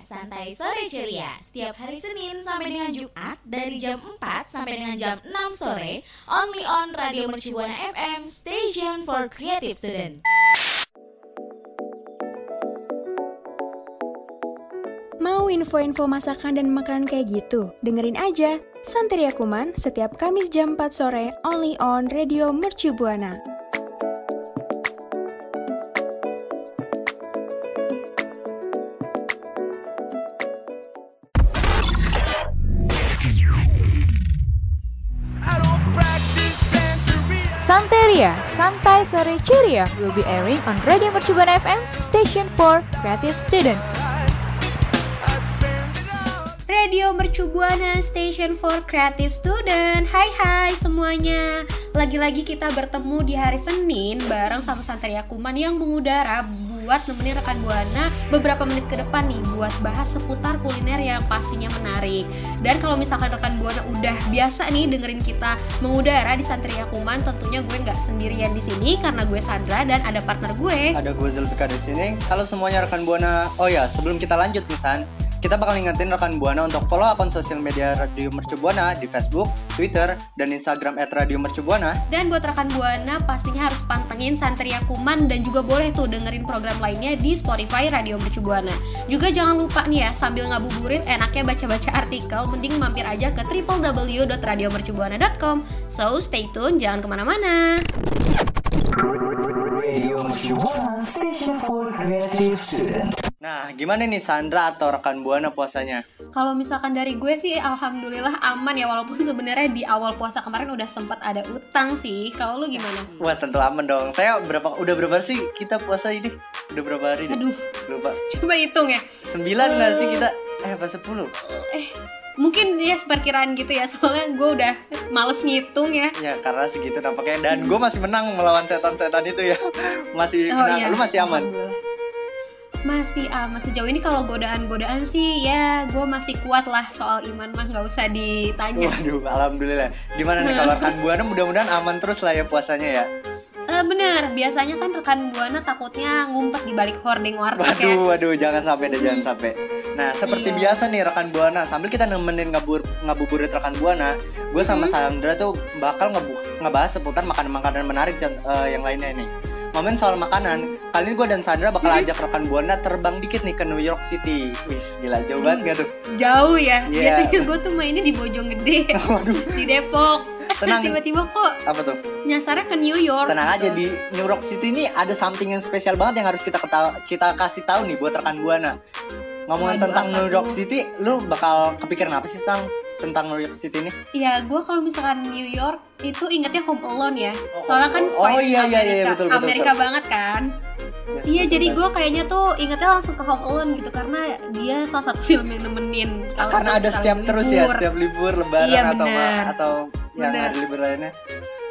Santai sore ceria. Setiap hari Senin sampai dengan Jumat dari jam 4 sampai dengan jam 6 sore, only on Radio Mercubuana FM, station for creative student. Mau info-info masakan dan makanan kayak gitu? Dengerin aja Santeria Kuman setiap Kamis jam 4 sore only on Radio Mercu Sore Ceria will be airing on Radio Mercubuana FM, station for creative student. Radio Mercu Buana Station for Creative Student. Hai hai semuanya. Lagi-lagi kita bertemu di hari Senin Bareng sama Santeria Kuman yang mengudara Buat nemenin rekan Buana beberapa menit ke depan nih Buat bahas seputar kuliner yang pastinya menarik Dan kalau misalkan rekan Buana udah biasa nih dengerin kita mengudara di Kuman Tentunya gue nggak sendirian di sini Karena gue Sandra dan ada partner gue Ada gue Zulfika di sini. Halo semuanya rekan Buana. Oh ya, sebelum kita lanjut nih San, kita bakal ingetin rekan Buana untuk follow akun sosial media Radio Mercu Buana di Facebook, Twitter, dan Instagram @radiomercubuana. Dan buat rekan Buana pastinya harus pantengin Santeria Kuman dan juga boleh tuh dengerin program lainnya di Spotify Radio Mercu Buana. Juga jangan lupa nih ya sambil ngabuburit enaknya baca-baca artikel mending mampir aja ke www.radiomercubuana.com. So stay tune jangan ke mana-mana. Nah, gimana nih Sandra atau rekan Buana puasanya? Kalau misalkan dari gue sih alhamdulillah aman ya walaupun sebenarnya di awal puasa kemarin udah sempet ada utang sih. Kalau lu gimana? Wah, tentu aman dong. Saya berapa udah berapa sih kita puasa ini? Udah berapa hari? deh? Aduh, Lupa. coba hitung ya. Sembilan nggak sih kita? Eh, apa sepuluh? Eh, mungkin ya seperkiraan gitu ya soalnya gue udah males ngitung ya. Ya, karena segitu nampaknya. Dan gue masih menang melawan setan-setan itu ya. Masih Oh menang. iya. Lu masih aman? Masih aman sejauh ini kalau godaan-godaan sih ya gue masih kuat lah soal iman mah nggak usah ditanya. Waduh, alhamdulillah. Gimana nih kalau rekan Buana mudah-mudahan aman terus lah ya puasanya ya. Eh, bener, biasanya kan rekan buana takutnya ngumpet di balik hording warteg ya. Waduh, waduh, jangan sampai deh, jangan sampai. Nah, seperti Iya. biasa nih rekan Buana, sambil kita nemenin ngabur ngabuburit rekan Buana, gue sama Mhm. Sandra tuh bakal ngebahas seputar makanan-makanan menarik eh, yang lainnya nih. Momen soal makanan, kali ini gue dan Sandra bakal ajak rekan Buana terbang dikit nih ke New York City. Wis, gila jauh banget gak tuh? Jauh ya. Iya. Biasanya gue tuh mainnya di Bojonggede, Waduh, di Depok. tenang. Tiba-tiba kok Apa tuh? nyasarnya ke New York. Tenang aja gitu. di New York City ini ada something yang spesial banget yang harus kita kita kasih tahu nih buat rekan Buana. Ngomongin Waduh, tentang New York tuh? City, lu bakal kepikiran apa sih tentang tentang New York City ini? Ya, gue kalau misalkan New York itu ingetnya Home Alone ya. Soalnya kan Oh, vibes iya, iya, iya, Amerika, betul, betul, Amerika banget kan. Iya, jadi gue kayaknya tuh ingetnya langsung ke Home Alone gitu karena dia salah satu film yang nemenin. Ah, kalau karena ada setiap terus ya, libur. setiap libur, lebaran Iya, atau bener. atau yang Bener. hari libur lainnya.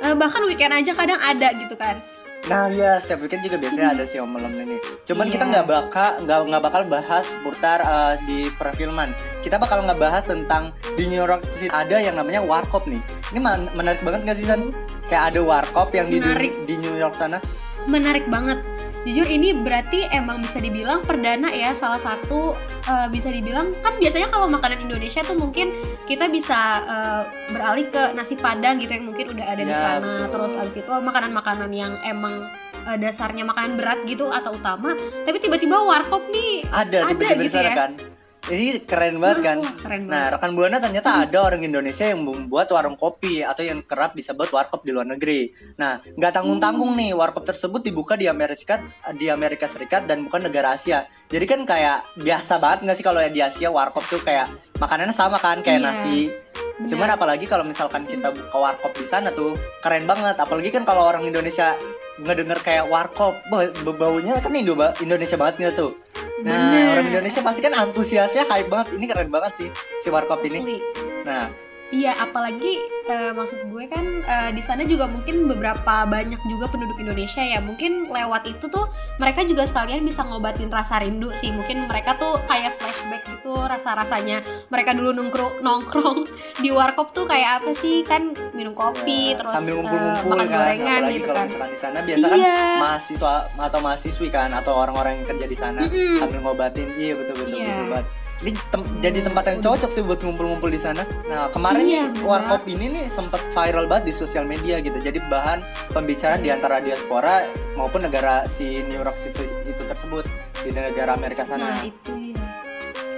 Eh, bahkan weekend aja kadang ada gitu kan. Nah iya, setiap weekend juga biasanya ada sih om malam ini. Cuman Iya. kita nggak bakal nggak nggak bakal bahas seputar eh, di perfilman. Kita bakal ngebahas tentang di New York City ada yang namanya warkop nih. Ini menarik banget nggak sih San? Kayak ada warkop yang di, Menarik. di New York sana. Menarik banget. Jujur ini berarti emang bisa dibilang perdana ya salah satu eh, bisa dibilang kan biasanya kalau makanan Indonesia tuh mungkin kita bisa eh, beralih ke nasi padang gitu yang mungkin udah ada di Ya, sana betul. terus abis itu makanan-makanan yang emang eh, dasarnya makanan berat gitu atau utama tapi tiba-tiba warkop nih Ada, Ada tiba-tiba di gitu ya? kan. Ini keren banget kan. Wah, keren Nah, banget. rekan Buana ternyata ada orang Indonesia yang membuat warung kopi atau yang kerap disebut warkop di luar negeri. Nah, nggak tanggung-tanggung Hmm. nih, warkop tersebut dibuka di Amerika Serikat, di Amerika Serikat dan bukan negara Asia. Jadi kan kayak biasa banget nggak sih kalau di Asia warkop tuh kayak makanannya sama kan, kayak Iya, nasi. Benar. Cuman apalagi kalau misalkan kita buka warkop di sana tuh keren banget. Apalagi kan kalau orang Indonesia ngedenger kayak warkop, baunya kan Indo Indonesia banget nggak tuh. Nah, Bener. orang Indonesia pasti kan antusiasnya hype banget. Ini keren banget sih si warkop ini. Nah, Iya, apalagi eh, maksud gue kan eh, di sana juga mungkin beberapa banyak juga penduduk Indonesia ya. Mungkin lewat itu tuh mereka juga sekalian bisa ngobatin rasa rindu sih. Mungkin mereka tuh kayak flashback gitu rasa-rasanya mereka dulu nongkrong nongkrong di warkop tuh kayak apa sih? Kan minum kopi, Ya, terus sambil eh, ngumpul-ngumpul makan kan gorengan gitu kan. di sana biasa Iya. kan mahasiswa atau mahasiswi kan atau orang-orang yang kerja di sana Mm-mm. sambil ngobatin iya betul betul Iya. betul banget ini tem- jadi tempat yang cocok sih buat ngumpul-ngumpul di sana. Nah kemarin Iya, warkop ini nih sempat viral banget di sosial media gitu. Jadi bahan pembicaraan di antara diaspora maupun negara si New York City itu tersebut di negara Amerika Nah sana. itu dia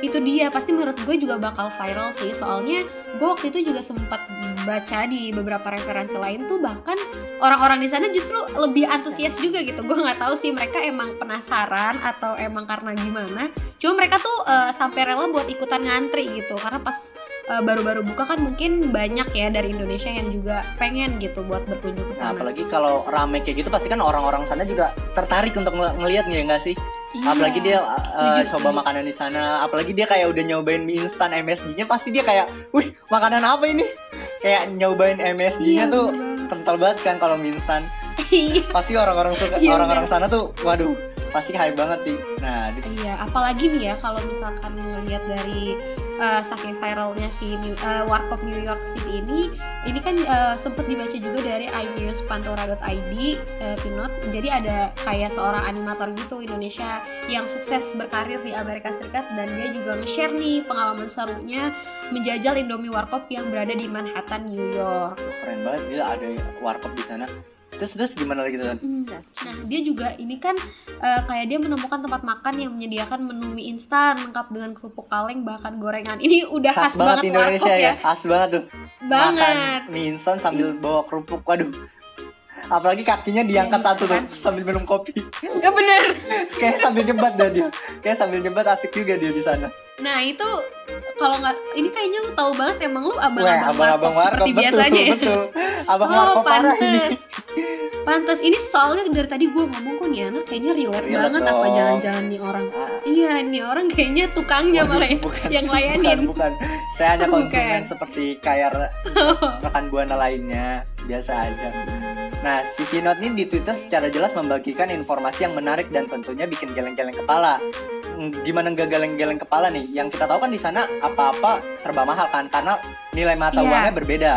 Itu dia pasti menurut gue juga bakal viral sih Soalnya gue waktu itu juga sempat baca di beberapa referensi lain tuh Bahkan orang-orang di sana justru lebih antusias juga gitu. Gue nggak tahu sih mereka emang penasaran atau emang karena gimana. Cuma mereka tuh eh, sampai rela buat ikutan ngantri gitu. Karena pas eh, baru-baru buka kan mungkin banyak ya dari Indonesia yang juga pengen gitu buat berkunjung ke Nah sana. apalagi kalau rame kayak gitu pasti kan orang-orang sana juga tertarik untuk ng- ngeliat ya nggak sih? Iya, apalagi dia uh, setuju, coba setuju. makanan di sana. Apalagi dia kayak udah nyobain mie instan MSG-nya pasti dia kayak wih makanan apa ini? Kayak nyobain MSG-nya Iya, tuh bener. kental banget kan kalau mie instan. Iya. Pasti orang-orang suka Iya, orang-orang sana tuh waduh pasti hype banget sih. Nah Iya, apalagi nih ya kalau misalkan ngelihat dari uh, saking viralnya si New, uh, Warkop New York City ini, ini kan uh, sempat dibaca juga dari iNewsPantora.id, uh, Pinot. Jadi ada kayak seorang animator gitu Indonesia yang sukses berkarir di Amerika Serikat dan dia juga nge-share nih pengalaman serunya menjajal Indomie Warkop yang berada di Manhattan, New York. Keren banget dia ada warkop di sana terus terus gimana lagi tuh. Nah, dia juga ini kan eh, kayak dia menemukan tempat makan yang menyediakan menu mie instan lengkap dengan kerupuk kaleng bahkan gorengan. Ini udah khas, khas banget Indonesia warkop ya khas banget tuh Banget. makan mie instan sambil bawa kerupuk waduh apalagi kakinya diangkat Iya, satu tuh kan? sambil minum kopi Ya bener. kayak sambil nyebat dah dia kayak sambil nyebat asik juga dia di sana Nah, itu kalau nggak ini kayaknya lu tahu banget emang lu abang-abang abang-abang warkop seperti betul, biasanya ya. betul. Abang Oh, warkop parah ini. pantes. Pantes ini soalnya dari tadi gue ngomong kok nih anak kayaknya relate Relate banget apa dong. jangan-jangan nih orang. Ah, Iya, nih orang kayaknya tukangnya waduh, malah ya, bukan, yang layanin. Bukan, bukan. Saya hanya Bukan. konsumen seperti kayak re- rekan buana lainnya, biasa aja. Nah, si Pinot ini di Twitter secara jelas membagikan informasi yang menarik dan tentunya bikin geleng-geleng kepala. Hmm, Gimana nggak geleng-geleng kepala nih? Yang kita tahu kan di sana apa-apa serba mahal kan, karena nilai mata Iya. uangnya berbeda.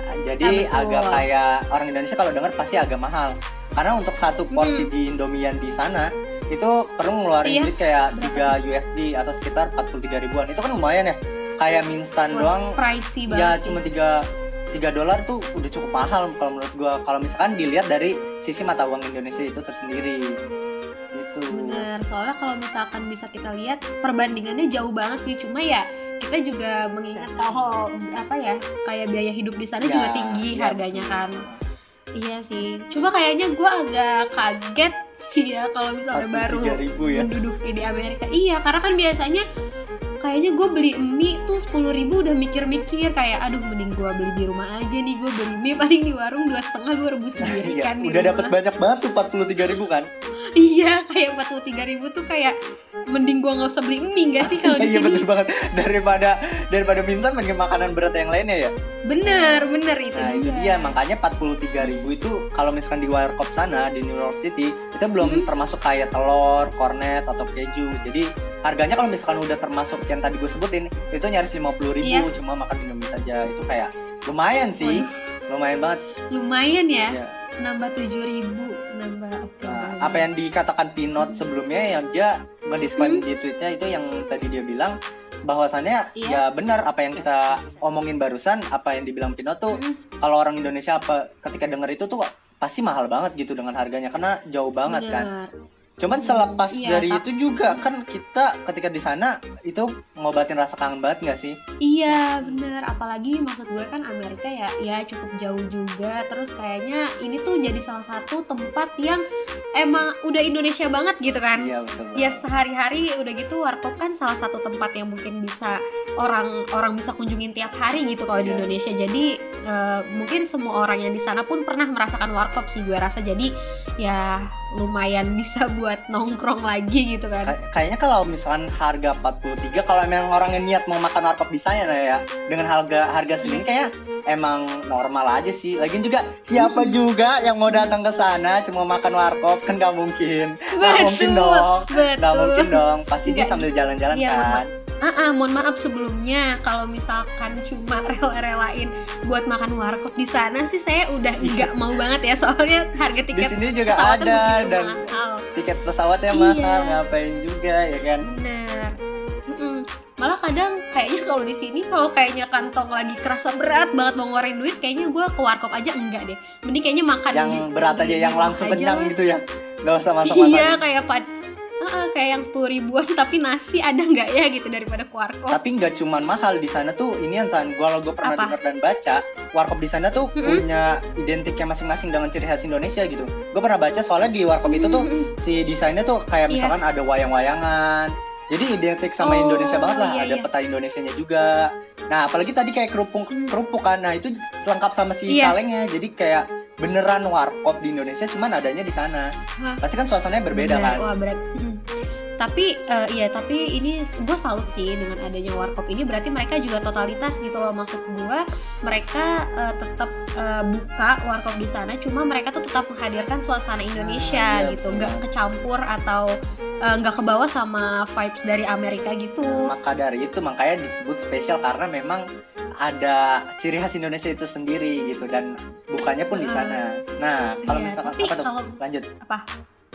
Nah, Jadi Ah, betul. agak kayak orang Indonesia kalau dengar pasti agak mahal. Karena untuk satu porsi di Indomie yang di sana itu perlu ngeluarin Iya. duit kayak 3 USD atau sekitar 43 ribuan. Itu kan lumayan ya. Kayak mie instan doang pricey ya banget cuma 3 3 dolar tuh udah cukup mahal kalau menurut gua. Kalau misalkan dilihat dari sisi mata uang Indonesia itu tersendiri. Bener, soalnya kalau misalkan bisa kita lihat perbandingannya jauh banget sih. Cuma ya kita juga mengingat kalau apa ya kayak biaya hidup di sana Ya, juga tinggi ya, harganya kan. Iya sih. Cuma kayaknya gue agak kaget sih ya kalau misalnya baru 43.000 ya. menduduki di Amerika. Iya, karena kan biasanya kayaknya gue beli mie tuh sepuluh ribu udah mikir-mikir kayak aduh mending gue beli di rumah aja nih gue beli mie paling di warung dua setengah gue rebus sendiri Iya, kan udah dapat banyak banget tuh 43 ribu kan? Iya, kayak 43.000 ribu tuh kayak mending gua nggak usah beli mie gak sih kalau di Iya bener banget daripada daripada minsan mending makanan berat yang lainnya ya. Bener, bener itu Nah dia. itu dia makanya 43 ribu itu kalau misalkan di warkop sana di New York City itu belum Hmm. termasuk kayak telur, kornet atau keju. Jadi harganya kalau misalkan udah termasuk yang tadi gue sebutin itu nyaris 50 ribu Iya. cuma makan Indomie saja itu kayak lumayan sih, lumayan banget. Lumayan ya, Iya. nambah 7.000 ribu, nambah oke. Apa yang dikatakan Pinot sebelumnya yang dia ngediskon Hmm. di tweetnya itu yang tadi dia bilang bahwasannya Iya. ya benar apa yang kita omongin barusan apa yang dibilang Pinot tuh Mm-mm. kalau orang Indonesia apa ketika denger itu tuh pasti mahal banget gitu dengan harganya karena jauh banget kan. Cuman selepas Iya, dari tapi- itu juga kan kita ketika di sana itu ngobatin rasa kangen banget nggak sih? Iya bener, apalagi maksud gue kan Amerika ya, ya cukup jauh juga. Terus kayaknya ini tuh jadi salah satu tempat yang emang udah Indonesia banget gitu kan. Iya betul. ya sehari-hari udah gitu warkop kan salah satu tempat yang mungkin bisa orang orang bisa kunjungin tiap hari gitu kalau di Iya. Indonesia jadi eh, mungkin semua orang yang di sana pun pernah merasakan warkop sih gue rasa jadi ya lumayan bisa buat nongkrong lagi gitu kan Kay- Kayaknya kalau misalkan harga 23 kalau emang orang yang niat mau makan warkop di sana ya dengan harga harga segini kayak emang normal aja sih. Lagian juga siapa juga yang mau datang ke sana cuma makan warkop kan nggak mungkin. Nggak mungkin dong. Betul. mungkin dong. Pasti dia sambil jalan-jalan Iya, kan. Ah, ah, mohon maaf sebelumnya kalau misalkan cuma rela-relain buat makan warkop di sana sih saya udah nggak mau banget ya soalnya harga Di tiket sini juga pesawatnya ada dan mahal. tiket pesawatnya Iya. mahal ngapain juga ya kan. Bener. Mm-mm. Malah kadang kayaknya kalau di sini kalau kayaknya kantong lagi kerasa berat banget mau ngeluarin duit, kayaknya gue ke warkop aja enggak deh. Mending kayaknya makan Yang di- berat aja di yang langsung kenyang gitu ya. Nggak usah masuk-masuk. Iya kayak pad Ah, kayak yang sepuluh ribuan tapi nasi ada nggak ya gitu daripada ke warkop. Tapi nggak cuman mahal di sana tuh ini yang san kalau gue pernah dengar dan baca warkop di sana tuh Mm-mm. punya identiknya masing-masing dengan ciri khas Indonesia gitu. Gue pernah baca soalnya di warkop itu tuh si desainnya tuh kayak Iya. misalkan ada wayang-wayangan. Jadi identik sama Oh, Indonesia banget lah, iya, ada iya. peta Indonesianya juga. Nah, apalagi tadi kayak kerupuk Hmm. kerupuk kan. Nah, itu lengkap sama si Iya. kalengnya. Jadi kayak beneran warkop di Indonesia cuman adanya di sana. Hah? Pasti kan suasananya berbeda Bener, kan. Wah berat. Mm. Tapi eh, iya tapi ini gue salut sih dengan adanya warkop ini berarti mereka juga totalitas gitu loh maksud gue mereka eh, tetap eh, buka warkop di sana cuma mereka tuh tetap menghadirkan suasana Indonesia Ah, iya, gitu nggak kecampur atau nggak kebawa sama vibes dari Amerika gitu. Maka dari itu makanya disebut spesial karena memang ada ciri khas Indonesia itu sendiri gitu dan bukanya pun di sana. Nah, kalau Iya, misalkan apa tuh? Lanjut.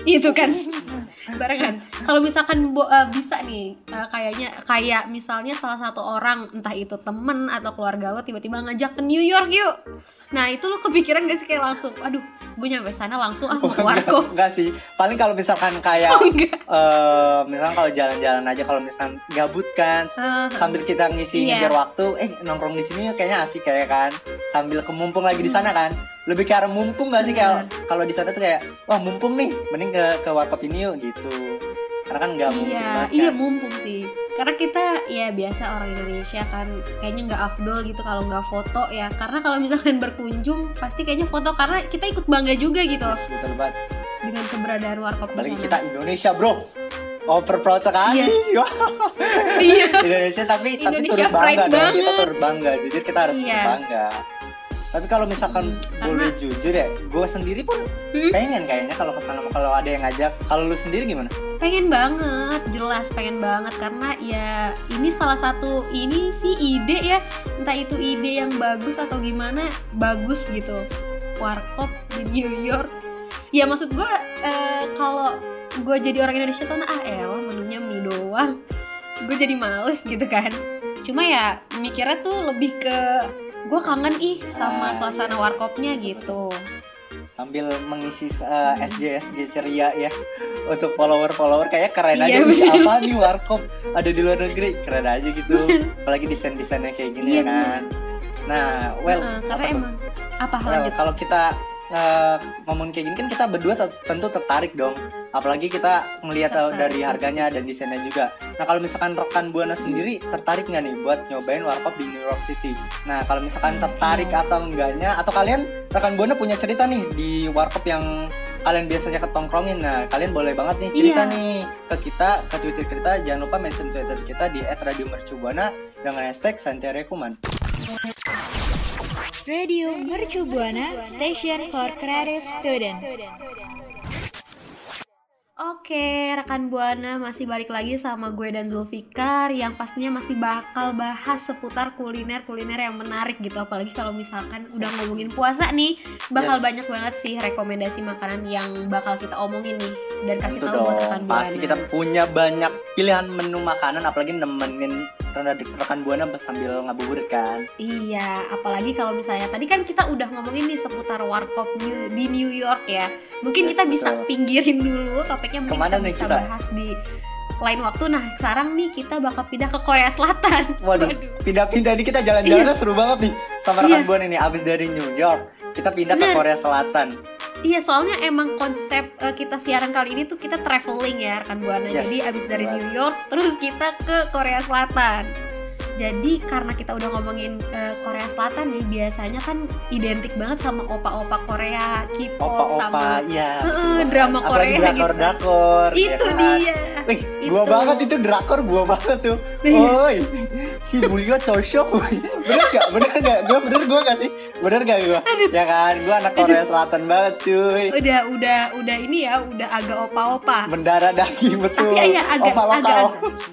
Itu kan. Barengan. Kalau misalkan bo- eh, bisa nih eh, kayaknya kayak misalnya salah satu orang entah itu temen atau keluarga lo tiba-tiba ngajak ke New York yuk. Nah itu lo kepikiran gak sih? Kayak langsung aduh gue nyampe sana langsung ah mau ke warkop Enggak sih. Paling kalau misalkan kayak Oh, enggak. eh misalkan kalau jalan-jalan aja kalau misalkan gabut kan Ah, sambil kita ngisi Iya. ngejar waktu eh nongkrong di sini kayaknya asik kayak kan? Sambil kemumpung lagi di sana kan lebih ke arah mumpung gak sih kayak kalau di sana tuh kayak wah mumpung nih mending ke ke warkop ini yuk gitu. Karena kan nggak mungkin iya iya kan. mumpung sih. Karena kita ya biasa orang Indonesia kan kayaknya nggak afdol gitu kalau nggak foto ya. Karena kalau misalkan berkunjung pasti kayaknya foto karena kita ikut bangga juga gitu. Yes, betul banget. Dengan keberadaan warkop Apalagi sana. kita Indonesia bro. Over proud sekali Wah, iya. Indonesia tapi tapi Indonesia turut bangga dong. Kita banget. turut bangga. Jujur kita harus Iya. bangga tapi kalau misalkan Hmm, boleh jujur ya gue sendiri pun Hmm? pengen kayaknya kalau ke sana kalau ada yang ngajak. Kalau lu sendiri gimana? Pengen banget jelas pengen banget. Karena ya ini salah satu ini sih ide ya. Entah itu ide yang bagus atau gimana bagus gitu. Warkop di New York. Ya maksud gue eh, kalau gue jadi orang Indonesia sana ah el menunya mie doang. Gue jadi males gitu kan. Cuma ya mikirnya tuh lebih ke gue kangen ih sama suasana iya. warkopnya gitu. Sambil mengisi uh, SG SG ceria ya untuk follower follower kayak keren Iya, aja bener. apa nih warkop ada di luar negeri? Keren aja gitu. Apalagi desain desainnya kayak gini Iya, ya kan. Nah well apa karena tuh? emang apa lanjut. kalau kita eh, ngomong kayak gini kan kita berdua tentu tertarik dong. Apalagi kita Tertarik. dari harganya dan desainnya juga. Nah kalau misalkan rekan buana sendiri tertarik nggak nih buat nyobain warkop di New York City? Nah kalau misalkan tertarik atau enggaknya atau kalian rekan buana punya cerita nih di warkop yang kalian biasanya ketongkrongin. Nah kalian boleh banget nih cerita Iya. nih ke kita ke Twitter kita. Jangan lupa mention Twitter kita di @radiomercubuana dengan hashtag Santiago Kuman Radio Mercu Buana Station for Creative Student. Oke, rekan Buana masih balik lagi sama gue dan Zulfikar yang pastinya masih bakal bahas seputar kuliner-kuliner yang menarik gitu. Apalagi kalau misalkan udah ngomongin puasa nih, bakal Yes. banyak banget sih rekomendasi makanan yang bakal kita omongin nih dan kasih Tentu tahu buat rekan Buana. pasti kita punya banyak pilihan menu makanan apalagi nemenin rekan buana sambil ngabuburit kan. Iya, apalagi kalau misalnya tadi kan kita udah ngomongin nih seputar warkop New- di New York ya. Mungkin Yes, kita bisa betul. pinggirin dulu topiknya mungkin Ke mana kita nih bisa kita? bahas di lain waktu. Nah, sekarang nih kita bakal pindah ke Korea Selatan. Waduh, pindah-pindah ini kita jalan-jalannya seru banget nih sama rekan Yes. buana ini abis dari New York kita pindah ke Bener. Korea Selatan. Iya, soalnya emang konsep eh, kita siaran kali ini tuh kita traveling ya rekan Buana. Yes, Jadi abis dari New York terus kita ke Korea Selatan. Jadi karena kita udah ngomongin eh, Korea Selatan nih, biasanya kan identik banget sama opa-opa Korea, K-pop sama iya. Heeh, drama Apalagi Korea gitu. drakor-drakor. ya Itu kan? dia. Wih, gua Itu. banget itu drakor gua banget tuh. Iya. Oi, si Bulio Toshok. bener gak? Bener gak? Gua bener gua gak sih? Bener gak gua? Ya kan, gua anak Korea Selatan banget cuy. Udah udah udah ini ya, udah agak opa-opa. Mendarah daging betul. Tapi ya agak Opa lokal. agak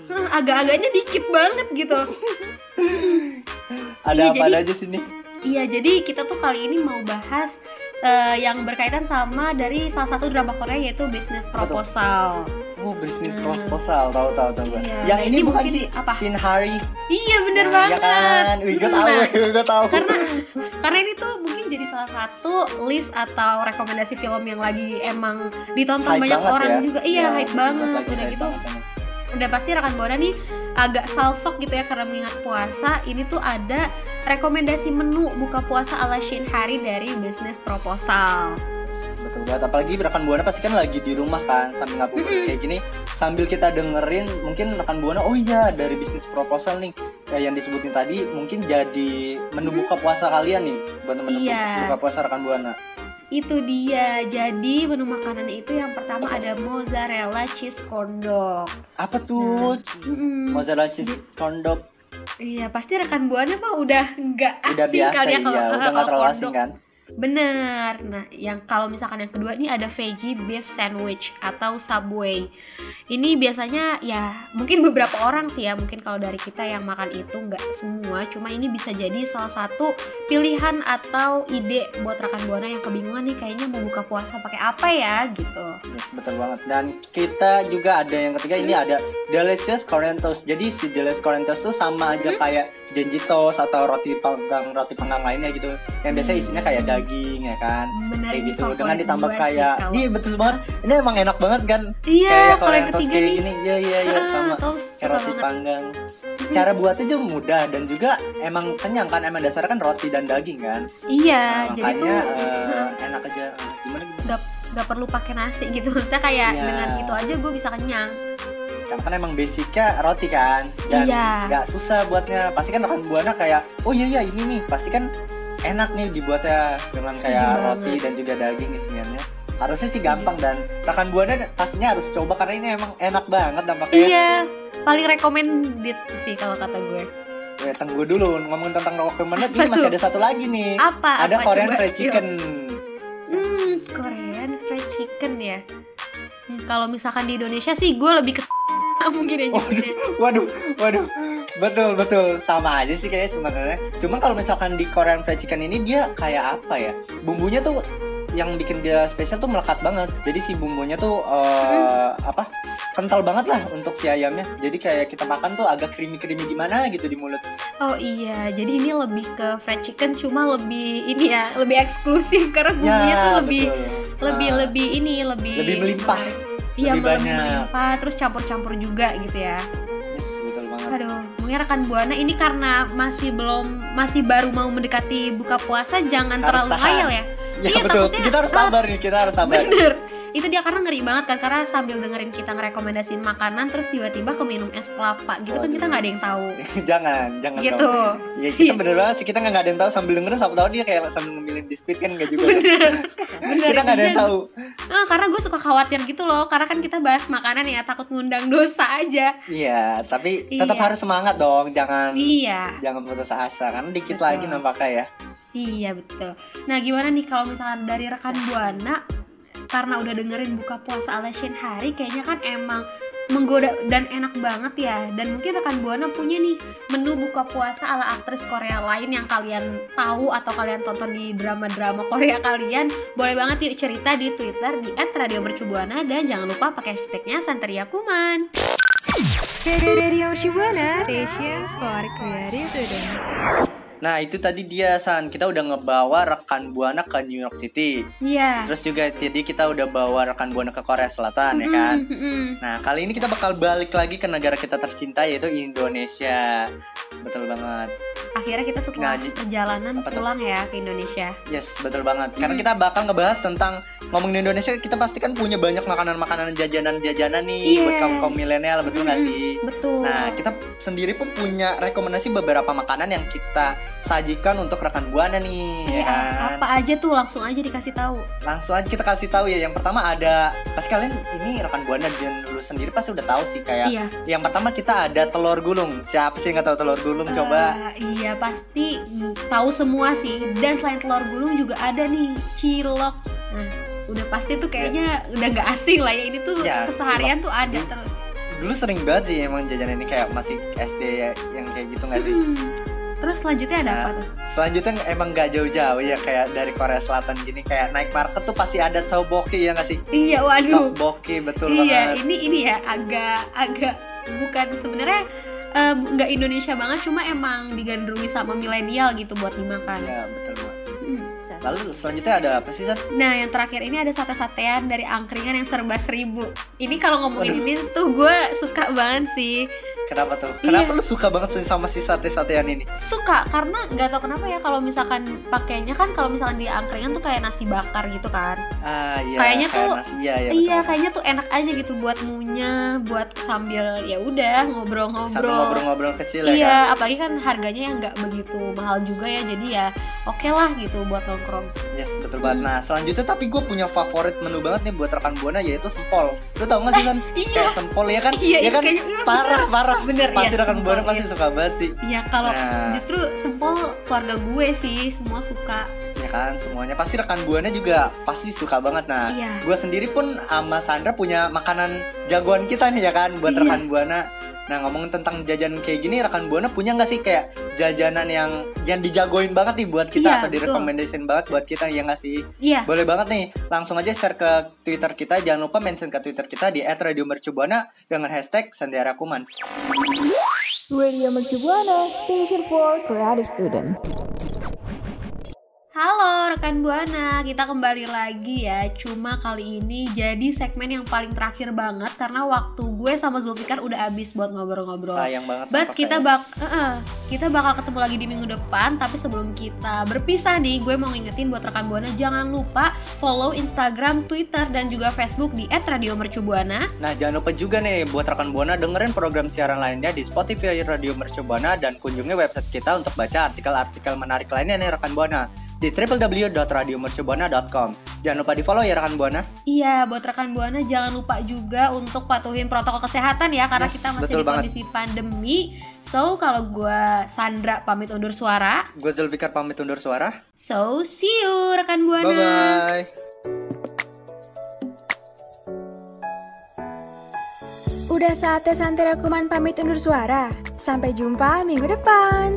Hah, agak-agaknya dikit banget gitu. Ada Iya, apa jadi- aja sini? Iya, jadi kita tuh kali ini mau bahas eh, yang berkaitan sama dari salah satu drama Korea yaitu Business Proposal. Oh, bisnis Hmm. proposal, tahu tahu tahu. Iya, Yang nah ini ini bukan sih apa? Shin Hari. Iya, bener Nah, banget. Ya kan? Gua tahu, Nah, gua tahu. karena karena ini tuh mungkin jadi salah satu list atau rekomendasi film yang lagi emang ditonton Hype banyak orang ya. juga. Iya, Ya, hype banget. lagi Udah hype gitu banget udah pasti rekan buana nih agak salfok gitu ya karena mengingat puasa ini tuh ada rekomendasi menu buka puasa ala Shin Hari dari Business Proposal Betul banget. Apalagi rekan buana pasti kan lagi di rumah kan sambil ngabuburit Mm-mm. kayak gini sambil kita dengerin mungkin rekan buana oh iya dari bisnis proposal nih kayak yang disebutin tadi mungkin jadi menu buka puasa kalian nih buat menu Iya. buka puasa rekan buana. Itu dia jadi menu makanannya itu yang pertama ada mozzarella cheese corn dog Apa tuh? Mm-mm. Mozzarella cheese corn dog iya pasti rekan buana mah udah nggak asing udah biasa kali ya iya, kalau udah kalau nggak terlalu asing kan? Bener. Nah, yang kalau misalkan yang kedua ini ada veggie beef sandwich atau Subway. Ini biasanya ya mungkin beberapa orang sih ya, mungkin kalau dari kita yang makan itu nggak semua, cuma ini bisa jadi salah satu pilihan atau ide buat rekan buana yang kebingungan nih kayaknya mau buka puasa pakai apa ya gitu. Yes, betul banget. Dan kita juga ada yang ketiga ini ada delicious Korean toast. Jadi si delicious Korean toast tuh sama aja Hmm. kayak janji toast atau roti panggang roti panggang lainnya gitu. Yang biasa Hmm. isinya kayak daging ya kan. Bener Kayak gitu. Dengan ditambah kayak kalau- iya betul banget. Ini emang enak banget kan. Iya, kayak kalau yang ketiga kayak nih gini. Iya iya iya ah, sama kayak roti banget. panggang. Cara buatnya juga mudah dan juga emang kenyang kan. Emang dasarnya kan roti dan daging kan. Iya, Nah, jadi tuh makanya eh, Heeh. enak aja. Eh, Gimana nggak nggak perlu pakai nasi gitu. Maksudnya kayak Iya. dengan itu aja gue bisa kenyang. Karena kan emang basicnya roti kan dan Iya. nggak susah buatnya. Pasti kan rekan buana kayak oh iya iya ini nih pasti kan enak nih dibuatnya dengan kayak roti dan juga daging isinya. Harusnya sih gampang dan rekan buana pastinya harus coba karena ini emang enak banget dampaknya. Iya, paling recommended sih kalau kata gue. Weh, tunggu dulu ngomongin tentang recommended Apa ini masih ada satu lagi nih. Apa? ada apa? Korean Coba, fried chicken. Hmm, Korean fried chicken ya. Hmm, kalau misalkan di Indonesia sih gue lebih ke mungkin ya nyebutnya. Waduh, waduh. Betul, betul. Sama aja sih kayaknya sebenarnya. Cuma kalau misalkan di Korean fried chicken ini dia kayak apa ya? Bumbunya tuh yang bikin dia spesial tuh melekat banget. Jadi si bumbunya tuh eh, apa? Kental banget lah untuk si ayamnya. Jadi kayak kita makan tuh agak creamy-creamy gimana gitu di mulut. Oh iya, jadi ini lebih ke fried chicken cuma lebih ini ya, lebih eksklusif karena bumbunya Ya, tuh lebih betul. lebih Nah, lebih ini lebih Lebih melimpah. Iya, melimpah terus campur-campur juga gitu ya. Yes, betul banget. Aduh, mungkin rekan buana ini karena masih belum masih baru mau mendekati buka puasa jangan Harus terlalu tahan. ngayal ya. Ya Iya, betul. takutnya- Kita harus sabar nih, kita harus sabar. Bener, itu dia karena ngeri banget kan karena sambil dengerin kita ngerekomendasiin makanan terus tiba-tiba keminum es kelapa gitu kan kita nggak ada yang tahu. jangan, jangan Gitu. dong. Ya kita Iya. bener banget sih kita nggak ada yang tahu sambil dengerin siapa tahu dia kayak sambil ngemilin biskuit kan nggak juga. Bener, bener. kita nggak ada yang Iya, tahu. Eh, karena gue suka khawatir gitu loh karena kan kita bahas makanan ya takut ngundang dosa aja. Iya, tapi tetap Iya. harus semangat dong, jangan Iya, jangan putus asa karena dikit Betul. lagi nampaknya ya. iya betul. Nah gimana nih kalau misalkan dari rekan buana karena udah dengerin buka puasa ala Shin Hari kayaknya kan emang menggoda dan enak banget ya dan mungkin rekan buana punya nih menu buka puasa ala aktris Korea lain yang kalian tahu atau kalian tonton di drama-drama Korea kalian boleh banget yuk cerita di Twitter di @radiomercubuana dan jangan lupa pakai hashtagnya Santeria Kuman. Radio Shibuana Station for Creative. Nah, itu tadi dia San, kita udah ngebawa rekan Buana ke New York City. Iya. Terus juga tadi kita udah bawa rekan Buana ke Korea Selatan ya kan. Mm-mm, mm-mm. Nah, kali ini kita bakal balik lagi ke negara kita tercinta yaitu Indonesia. Betul banget. akhirnya kita setelah Ngaji. perjalanan pulang ya ke Indonesia. Yes, betul banget. Karena Mm. kita bakal ngebahas tentang ngomongin Indonesia, kita pasti kan punya banyak makanan-makanan jajanan-jajanan nih buat Yes. kaum kaum milenial, betul nggak Mm-mm. sih? Betul. Nah, kita sendiri pun punya rekomendasi beberapa makanan yang kita sajikan untuk rekan buana nih, Eh, ya kan? apa aja tuh langsung aja dikasih tahu. Langsung aja kita kasih tahu ya. Yang pertama ada, pasti kalian ini rekan buana dan lu sendiri pasti udah tahu sih kayak. Iya. Yang pertama kita ada telur gulung. Siapa sih nggak tahu telur gulung? Coba. Eh, iya pasti tahu semua sih. Dan selain telur gulung juga ada nih cilok. Nah, udah pasti tuh kayaknya udah nggak asing lah ya. Ini tuh Ya, keseharian tuh ada terus. Dulu sering banget sih emang jajanan ini kayak masih SD ya, yang kayak gitu nggak sih? Mm. Terus selanjutnya ada Nah, apa tuh? Selanjutnya emang nggak jauh-jauh ya kayak dari Korea Selatan gini kayak naik market tuh pasti ada tteokbokki ya nggak sih? Iya, waduh. Tteokbokki betul Iya, banget. ini ini ya agak agak bukan sebenarnya eh, nggak Indonesia banget, cuma emang digandrungi sama milenial gitu buat dimakan. Iya betul banget. Mm. Lalu selanjutnya ada apa sih Sat? Nah, yang terakhir ini ada sate-satean dari angkringan yang serba seribu. Ini kalau ngomongin ini tuh gue suka banget sih. Kenapa tuh? Iya. Kenapa lu suka banget sih sama si sate-satean ini? Suka karena nggak tau kenapa ya kalau misalkan pakainya kan kalau misalkan di angkringan tuh kayak nasi bakar gitu kan. Ah iya. Kayaknya kayak tuh- nasi, iya, iya, iya, kayaknya tuh enak aja gitu buat ngunyah, buat sambil ya udah Sambil ngobrol-ngobrol. ngobrol-ngobrol kecil ya kan? Iya, apalagi kan harganya yang nggak begitu mahal juga ya, jadi ya oke lah gitu buat nongkrong. Yes betul banget. Hmm. Nah selanjutnya tapi gue punya favorit menu banget nih buat rekan buana yaitu sempol. Lu tau gak sih San? Iya, Kayak sempol ya kan? iya, ya iya, kan? kayaknya iya, Parah parah. Bener Pasti ya. rekan buana pasti iya. suka banget sih. Iya, kalau Nah. justru sempol keluarga gue sih semua suka. Ya kan semuanya pasti rekan buana juga pasti suka banget. Nah Iya. gue sendiri pun sama Sandra punya makanan jagoan kita nih ya kan buat Iya. rekan buana. Nah ngomongin tentang jajanan kayak gini rekan buana punya nggak sih kayak jajanan yang yang dijagoin banget nih buat kita Iya, atau direkomendasiin banget buat kita ya nggak sih? Iya. Boleh banget nih, langsung aja share ke Twitter kita. Jangan lupa mention ke Twitter kita di @radiomercubuana dengan hashtag Sandiara Kuman. Radio Mercu Buana, Station for Creative Student. Halo rekan Buana, kita kembali lagi ya. Cuma kali ini jadi segmen yang paling terakhir banget karena waktu gue sama Zulfikar udah habis buat ngobrol-ngobrol. Sayang banget. But kita bak eh, eh, kita bakal ketemu lagi di minggu depan. Tapi sebelum kita berpisah nih, gue mau ngingetin buat rekan buana jangan lupa follow Instagram, Twitter dan juga Facebook di @radiomercubuana. Nah jangan lupa juga nih buat rekan buana dengerin program siaran lainnya di Spotify Radio Mercubuana dan kunjungi website kita untuk baca artikel-artikel menarik lainnya nih rekan buana di www.radiomercubuana.com. Jangan lupa di follow ya rekan buana. Iya, buat rekan buana jangan lupa juga untuk patuhin protokol kesehatan ya karena Yes, kita masih betul di banget. kondisi pandemi. So kalau gue Sandra pamit undur suara. Gue Zulfikar pamit undur suara. So see you rekan buana. Bye bye. Udah saatnya Santera Kuman pamit undur suara. Sampai jumpa minggu depan.